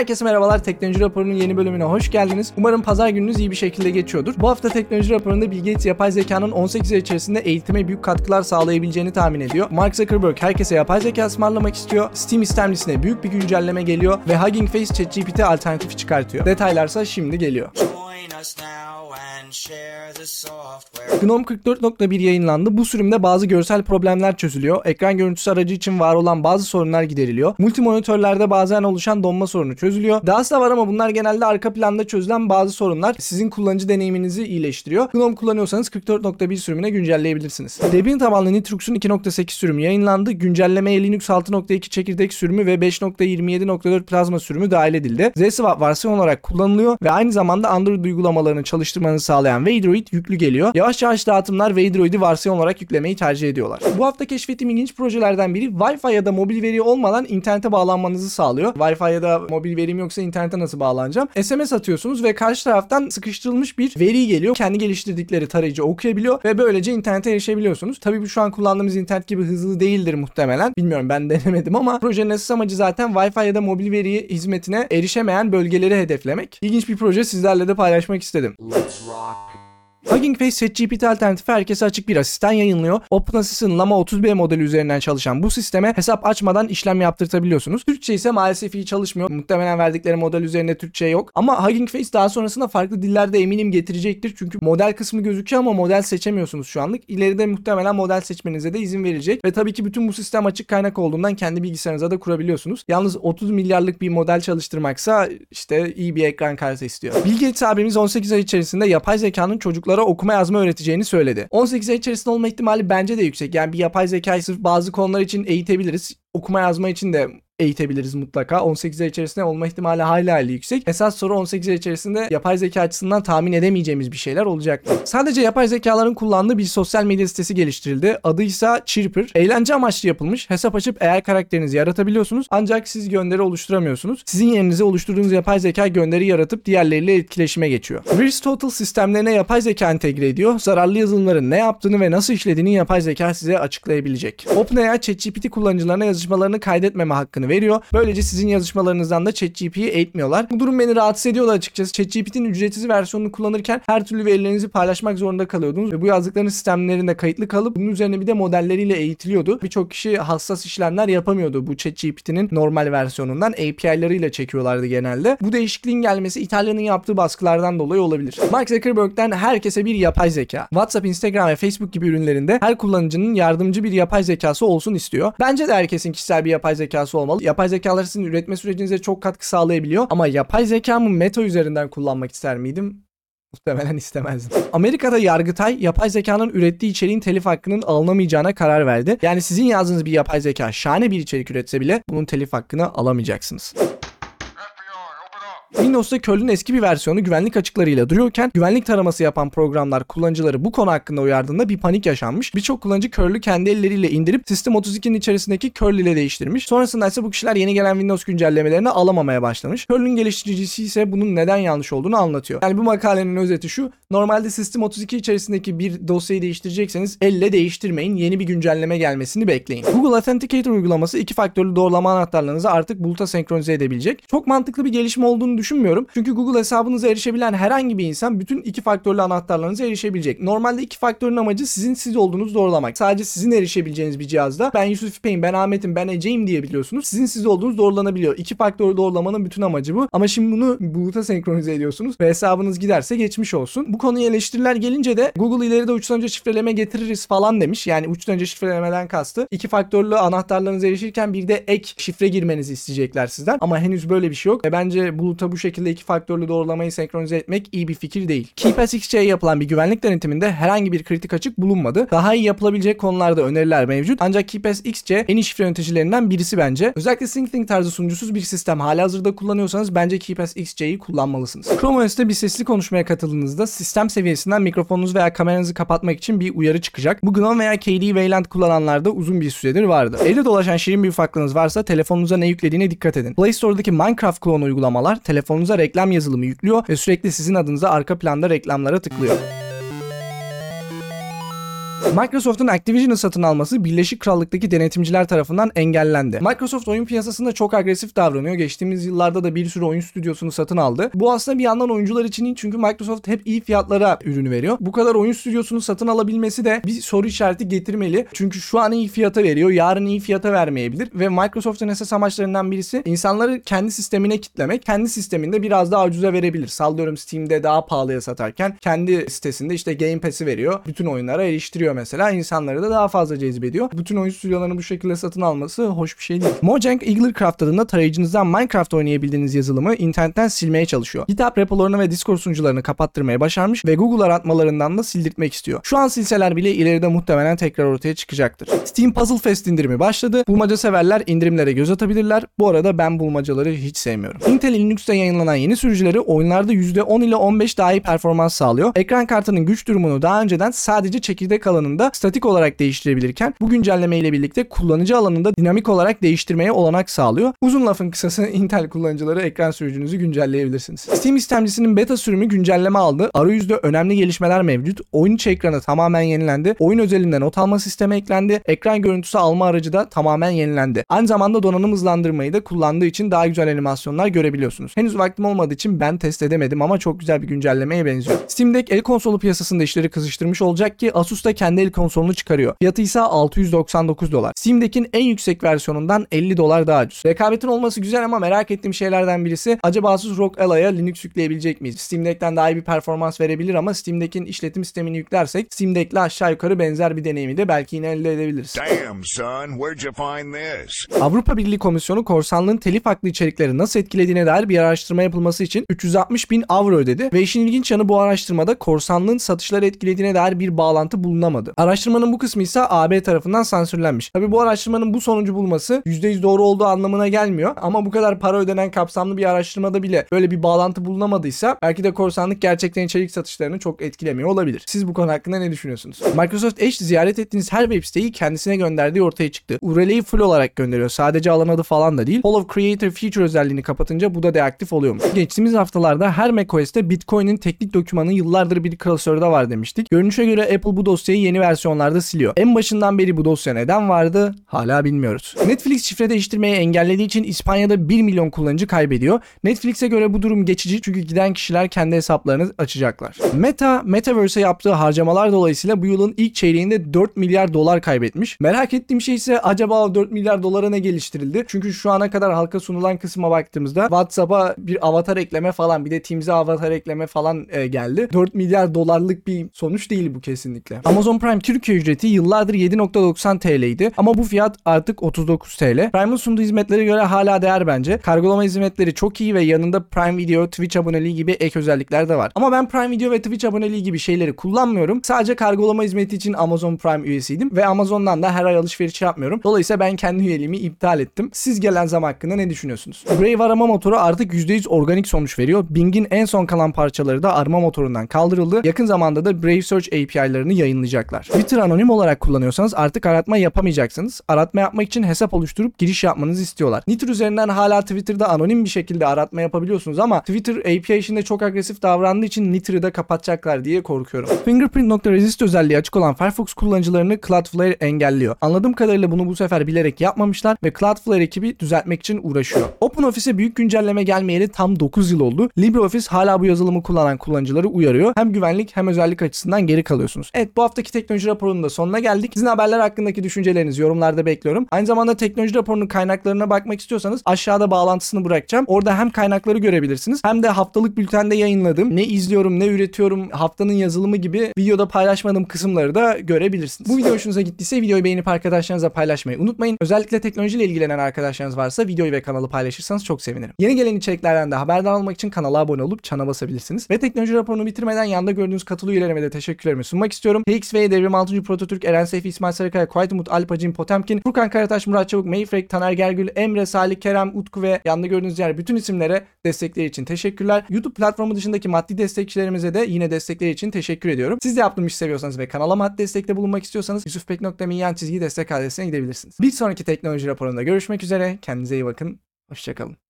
Herkese merhabalar. Teknoloji Raporu'nun yeni bölümüne hoş geldiniz. Umarım pazar gününüz iyi bir şekilde geçiyordur. Bu hafta Teknoloji Raporu'nda Bill Gates yapay zekanın 18 ay içerisinde eğitime büyük katkılar sağlayabileceğini tahmin ediyor. Mark Zuckerberg herkese yapay zeka ısmarlamak istiyor. Steam istemlisine büyük bir güncelleme geliyor ve Hugging Face ChatGPT alternatifi çıkartıyor. Detaylarsa şimdi geliyor. GNOME 44.1 yayınlandı. Bu sürümde bazı görsel problemler çözülüyor. Ekran görüntüsü aracı için var olan bazı sorunlar gideriliyor. Multi monitörlerde bazen oluşan donma sorunu çözülüyor. Dahası da var ama bunlar genelde arka planda çözülen bazı sorunlar sizin kullanıcı deneyiminizi iyileştiriyor. GNOME kullanıyorsanız 44.1 sürümüne güncelleyebilirsiniz. Debian tabanlı Nitrox'un 2.8 sürümü yayınlandı. Güncellemeye Linux 6.2 çekirdek sürümü ve 5.27.4 plazma sürümü dahil edildi. ZSwap versiyon olarak kullanılıyor ve aynı zamanda Android uygulamalarını çalıştırmanızı sağlayan Waydroid yüklü geliyor. Yavaş yavaş dağıtımlar Waydroid'i versiyon olarak yüklemeyi tercih ediyorlar. Bu hafta keşfettiğim ilginç projelerden biri Wi-Fi ya da mobil veri olmadan internete bağlanmanızı sağlıyor. Wi-Fi ya da mobil verim yoksa internete nasıl bağlanacağım? SMS atıyorsunuz ve karşı taraftan sıkıştırılmış bir veri geliyor. Kendi geliştirdikleri tarayıcı okuyabiliyor ve böylece internete erişebiliyorsunuz. Tabii bu şu an kullandığımız internet gibi hızlı değildir muhtemelen. Bilmiyorum ben denemedim ama projenin esas amacı zaten Wi-Fi ya da mobil veri hizmetine erişemeyen bölgeleri hedeflemek. İlginç bir proje sizlerle de paylaşmak istedim. Hugging Face ChatGPT alternatifi herkese açık bir asistan yayınlıyor. OpenAssist'in Llama 30B modeli üzerinden çalışan bu sisteme hesap açmadan işlem yaptırtabiliyorsunuz. Türkçe ise maalesef iyi çalışmıyor. Muhtemelen verdikleri model üzerinde Türkçe yok. Ama Hugging Face daha sonrasında farklı dillerde eminim getirecektir. Çünkü model kısmı gözüküyor ama model seçemiyorsunuz şu anlık. İleride muhtemelen model seçmenize de izin verecek. Ve tabii ki bütün bu sistem açık kaynak olduğundan kendi bilgisayarınıza da kurabiliyorsunuz. Yalnız 30 milyarlık bir model çalıştırmaksa işte iyi bir ekran kartı istiyor. Bill abimiz 18 ay içerisinde yapay zekanın çocuklara okuma yazma öğreteceğini söyledi. 18 ay içerisinde olma ihtimali bence de yüksek. Yani bir yapay zekayı sırf bazı konular için eğitebiliriz. Okuma yazma için de eğitebiliriz mutlaka. 18 ay içerisinde olma ihtimali hala hayli yüksek. Esas soru 18 ay içerisinde yapay zeka açısından tahmin edemeyeceğimiz bir şeyler olacak mı? Sadece yapay zekaların kullandığı bir sosyal medya sitesi geliştirildi. Adı ise Chirper. Eğlence amaçlı yapılmış. Hesap açıp eğer karakterinizi yaratabiliyorsunuz. Ancak siz gönderi oluşturamıyorsunuz. Sizin yerinize oluşturduğunuz yapay zeka gönderi yaratıp diğerleriyle etkileşime geçiyor. Aristotle sistemlerine yapay zeka entegre ediyor. Zararlı yazılımların ne yaptığını ve nasıl işlediğini yapay zeka size açıklayabilecek. OpenAI ChatGPT kullanıcılarına yazışmalarını kaydetmeme hakkını veriyor. Böylece sizin yazışmalarınızdan da ChatGPT'yi eğitmiyorlar. Bu durum beni rahatsız ediyordu açıkçası. ChatGPT'nin ücretsiz versiyonunu kullanırken her türlü verilerinizi paylaşmak zorunda kalıyordunuz ve bu yazdıklarınız sistemlerinde kayıtlı kalıp bunun üzerine bir de modelleriyle eğitiliyordu. Birçok kişi hassas işlemler yapamıyordu bu ChatGPT'nin normal versiyonundan. API'larıyla çekiyorlardı genelde. Bu değişikliğin gelmesi İtalya'nın yaptığı baskılardan dolayı olabilir. Mark Zuckerberg'den herkese bir yapay zeka. WhatsApp, Instagram ve Facebook gibi ürünlerinde her kullanıcının yardımcı bir yapay zekası olsun istiyor. Bence de herkesin kişisel bir yapay zekası olmalı. Yapay zekalar üretme sürecinize çok katkı sağlayabiliyor ama yapay zekamı meta üzerinden kullanmak ister miydim? Muhtemelen istemezdim. Amerika'da Yargıtay yapay zekanın ürettiği içeriğin telif hakkının alınamayacağına karar verdi. Yani sizin yazdığınız bir yapay zeka şahane bir içerik üretse bile bunun telif hakkını alamayacaksınız. Windows'ta curl'ün eski bir versiyonu güvenlik açıklarıyla duruyorken güvenlik taraması yapan programlar kullanıcıları bu konu hakkında uyardığında bir panik yaşanmış. Birçok kullanıcı curl'ü kendi elleriyle indirip System 32'nin içerisindeki curl ile değiştirmiş. Sonrasında ise bu kişiler yeni gelen Windows güncellemelerini alamamaya başlamış. Curl'ün geliştiricisi ise bunun neden yanlış olduğunu anlatıyor. Yani bu makalenin özeti şu. Normalde System 32 içerisindeki bir dosyayı değiştirecekseniz elle değiştirmeyin. Yeni bir güncelleme gelmesini bekleyin. Google Authenticator uygulaması iki faktörlü doğrulama anahtarlarınızı artık buluta senkronize edebilecek. Çok mantıklı bir gelişme olduğunu düşünmüyorum. Çünkü Google hesabınıza erişebilen herhangi bir insan bütün iki faktörlü anahtarlarınıza erişebilecek. Normalde iki faktörün amacı sizin siz olduğunuzu doğrulamak. Sadece sizin erişebileceğiniz bir cihazda ben Yusuf İpek'im, ben Ahmet'im, ben Ece'yim diyebiliyorsunuz. Sizin siz olduğunuz doğrulanabiliyor. İki faktörlü doğrulamanın bütün amacı bu. Ama şimdi bunu buluta senkronize ediyorsunuz ve hesabınız giderse geçmiş olsun. Bu konuya eleştiriler gelince de Google ileride uçtan önce şifreleme getiririz falan demiş. Yani uçtan önce şifrelemeden kastı. İki faktörlü anahtarlarınıza erişirken bir de ek şifre girmenizi isteyecekler sizden. Ama henüz böyle bir şey yok. Ve bence buluta bu şekilde iki faktörlü doğrulamayı senkronize etmek iyi bir fikir değil. KeePass XC'ye yapılan bir güvenlik denetiminde herhangi bir kritik açık bulunmadı. Daha iyi yapılabilecek konularda öneriler mevcut. Ancak KeePass XC en iyi şifre yöneticilerinden birisi bence. Özellikle SyncThing tarzı sunucusuz bir sistem halihazırda kullanıyorsanız bence KeePass XC'yi kullanmalısınız. Chrome OS'te bir sesli konuşmaya katıldığınızda sistem seviyesinden mikrofonunuzu veya kameranızı kapatmak için bir uyarı çıkacak. Bu GNOME veya KDE Wayland kullananlarda uzun bir süredir vardı. Evde dolaşan şirin bir ufaklığınız varsa telefonunuza ne yüklediğine dikkat edin. Play Store'daki Minecraft klonu uygulamalar telefonunuza reklam yazılımı yüklüyor ve sürekli sizin adınıza arka planda reklamlara tıklıyor. Microsoft'un Activision'ı satın alması Birleşik Krallık'taki denetimciler tarafından engellendi. Microsoft oyun piyasasında çok agresif davranıyor. Geçtiğimiz yıllarda da bir sürü oyun stüdyosunu satın aldı. Bu aslında bir yandan oyuncular için iyi çünkü Microsoft hep iyi fiyatlara ürünü veriyor. Bu kadar oyun stüdyosunu satın alabilmesi de bir soru işareti getirmeli. Çünkü şu an iyi fiyata veriyor, yarın iyi fiyata vermeyebilir ve Microsoft'un esas amaçlarından birisi insanları kendi sistemine kitlemek. Kendi sisteminde biraz daha ucuza verebilir. Sallıyorum Steam'de daha pahalıya satarken kendi sitesinde işte Game Pass'i veriyor. Bütün oyunlara eriştiriyor mesela. İnsanları da daha fazla cezbediyor. Bütün oyun stüdyolarını bu şekilde satın alması hoş bir şey değil. Mojang Eagle Craft adında tarayıcınızdan Minecraft oynayabildiğiniz yazılımı internetten silmeye çalışıyor. GitHub repolarını ve Discord sunucularını kapattırmaya başarmış ve Google aratmalarından da sildirtmek istiyor. Şu an silseler bile ileride muhtemelen tekrar ortaya çıkacaktır. Steam Puzzle Fest indirimi başladı. Bulmaca severler indirimlere göz atabilirler. Bu arada ben bulmacaları hiç sevmiyorum. Intel Linux'te yayınlanan yeni sürücüleri oyunlarda %10 ile 15 daha iyi performans sağlıyor. Ekran kartının güç durumunu daha önceden sadece çekirdek alanında statik olarak değiştirebilirken bu güncelleme ile birlikte kullanıcı alanında dinamik olarak değiştirmeye olanak sağlıyor. Uzun lafın kısası Intel kullanıcıları ekran sürücünüzü güncelleyebilirsiniz. Steam istemcisinin beta sürümü güncelleme aldı. Arayüzde önemli gelişmeler mevcut. Oyun içi ekranı tamamen yenilendi. Oyun özelinde not alma sistemi eklendi. Ekran görüntüsü alma aracı da tamamen yenilendi. Aynı zamanda donanım hızlandırmayı da kullandığı için daha güzel animasyonlar görebiliyorsunuz. Henüz vaktim olmadığı için ben test edemedim ama çok güzel bir güncellemeye benziyor. Steam Deck el konsolu piyasasında işleri kızıştırmış olacak ki Asus da kendi el konsolunu çıkarıyor. Fiyatı ise 699 dolar. Steam Deck'in en yüksek versiyonundan 50 dolar daha ucuz. Rekabetin olması güzel ama merak ettiğim şeylerden birisi acaba Asus ROG Ala'ya Linux yükleyebilecek miyiz? Steam Deck'ten daha iyi bir performans verebilir ama Steam Deck'in işletim sistemini yüklersek Steam Deck'le aşağı yukarı benzer bir deneyimi de belki yine elde edebiliriz. Damn, son, where'd you find this? Avrupa Birliği Komisyonu korsanlığın telif haklı içerikleri nasıl etkilediğine dair bir araştırma yapılması için 360 bin avro ödedi ve işin ilginç yanı bu araştırmada korsanlığın satışları etkilediğine dair bir bağlantı bulunamadı. Araştırmanın bu kısmı ise AB tarafından sansürlenmiş. Tabi bu araştırmanın bu sonucu bulması %100 doğru olduğu anlamına gelmiyor ama bu kadar para ödenen kapsamlı bir araştırmada bile böyle bir bağlantı bulunamadıysa belki de korsanlık gerçekten içerik satışlarını çok etkilemiyor olabilir. Siz bu konu hakkında ne düşünüyorsunuz? Microsoft Edge ziyaret ettiğiniz her web siteyi kendisine gönderdiği ortaya çıktı. URL'yi full olarak gönderiyor. Sadece alan adı falan da değil. Hall of Creator Feature özelliğini kapatınca bu da deaktif oluyormuş. Geçtiğimiz haftalarda her macOS'te Bitcoin'in teknik dokümanı yıllardır bir klasörde var demiştik. Görünüşe göre Apple bu dosyayı yeni versiyonlarda siliyor. En başından beri bu dosya neden vardı hala bilmiyoruz. Netflix şifre değiştirmeyi engellediği için İspanya'da 1 milyon kullanıcı kaybediyor. Netflix'e göre bu durum geçici çünkü giden kişiler kendi hesaplarını açacaklar. Meta, Metaverse'e yaptığı harcamalar dolayısıyla bu yılın ilk çeyreğinde 4 milyar dolar kaybetmiş. Merak ettiğim şey ise acaba o 4 milyar dolara ne geliştirildi? Çünkü şu ana kadar halka sunulan kısma baktığımızda WhatsApp'a bir avatar ekleme falan bir de Teams'e avatar ekleme falan e, geldi. 4 milyar dolarlık bir sonuç değil bu kesinlikle. Amazon Prime Türkiye ücreti yıllardır 7.90 TL'ydi ama bu fiyat artık 39 TL. Prime'ın sunduğu hizmetlere göre hala değer bence. Kargolama hizmetleri çok iyi ve yanında Prime Video, Twitch aboneliği gibi ek özellikler de var. Ama ben Prime Video ve Twitch aboneliği gibi şeyleri kullanmıyorum. Sadece kargolama hizmeti için Amazon Prime üyesiydim ve Amazon'dan da her ay alışveriş yapmıyorum. Dolayısıyla ben kendi üyeliğimi iptal ettim. Siz gelen zam hakkında ne düşünüyorsunuz? Brave arama motoru artık %100 organik sonuç veriyor. Bing'in en son kalan parçaları da arama motorundan kaldırıldı. Yakın zamanda da Brave Search API'larını yayınlayacaklar. Twitter anonim olarak kullanıyorsanız artık aratma yapamayacaksınız. Aratma yapmak için hesap oluşturup giriş yapmanızı istiyorlar. Nitr üzerinden hala Twitter'da anonim bir şekilde aratma yapabiliyorsunuz ama Twitter API işinde çok agresif davrandığı için Nitr'ı da kapatacaklar diye korkuyorum. Fingerprint.resist özelliği açık olan Firefox kullanıcılarını Cloudflare engelliyor. Anladığım kadarıyla bunu bu sefer bilerek yapmamışlar ve Cloudflare ekibi düzeltmek için uğraşıyor. OpenOffice'e büyük güncelleme gelmeyeli tam 9 yıl oldu. LibreOffice hala bu yazılımı kullanan kullanıcıları uyarıyor. Hem güvenlik hem özellik açısından geri kalıyorsunuz. Evet bu haftaki teknoloji raporunun da sonuna geldik. Sizin haberler hakkındaki düşüncelerinizi yorumlarda bekliyorum. Aynı zamanda teknoloji raporunun kaynaklarına bakmak istiyorsanız aşağıda bağlantısını bırakacağım. Orada hem kaynakları görebilirsiniz hem de haftalık bültende yayınladığım ne izliyorum ne üretiyorum haftanın yazılımı gibi videoda paylaşmadığım kısımları da görebilirsiniz. Bu video hoşunuza gittiyse videoyu beğenip arkadaşlarınızla paylaşmayı unutmayın. Özellikle teknolojiyle ilgilenen arkadaşlarınız varsa videoyu ve kanalı paylaşırsanız çok sevinirim. Yeni gelen içeriklerden de haberdar olmak için kanala abone olup çana basabilirsiniz. Ve teknoloji raporunu bitirmeden yanda gördüğünüz katıl üyelerime de teşekkürlerimi sunmak istiyorum. TXV, Devrim 6. Prototürk, Eren Seyfi, İsmail Sarıkaya, Kuayt Umut, Alpacin, Potemkin, Furkan Karataş, Murat Çabuk, Mayfrek, Taner Gergül, Emre, Salih, Kerem, Utku ve yanda gördüğünüz diğer bütün isimlere destekleri için teşekkürler. YouTube platformu dışındaki maddi destekçilerimize de yine destekleri için teşekkür ediyorum. Siz de yaptığım işi seviyorsanız ve kanala maddi destekte bulunmak istiyorsanız yusufpek.me çizgi destek adresine gidebilirsiniz. Bir sonraki teknoloji raporunda görüşmek üzere. Kendinize iyi bakın. Hoşçakalın.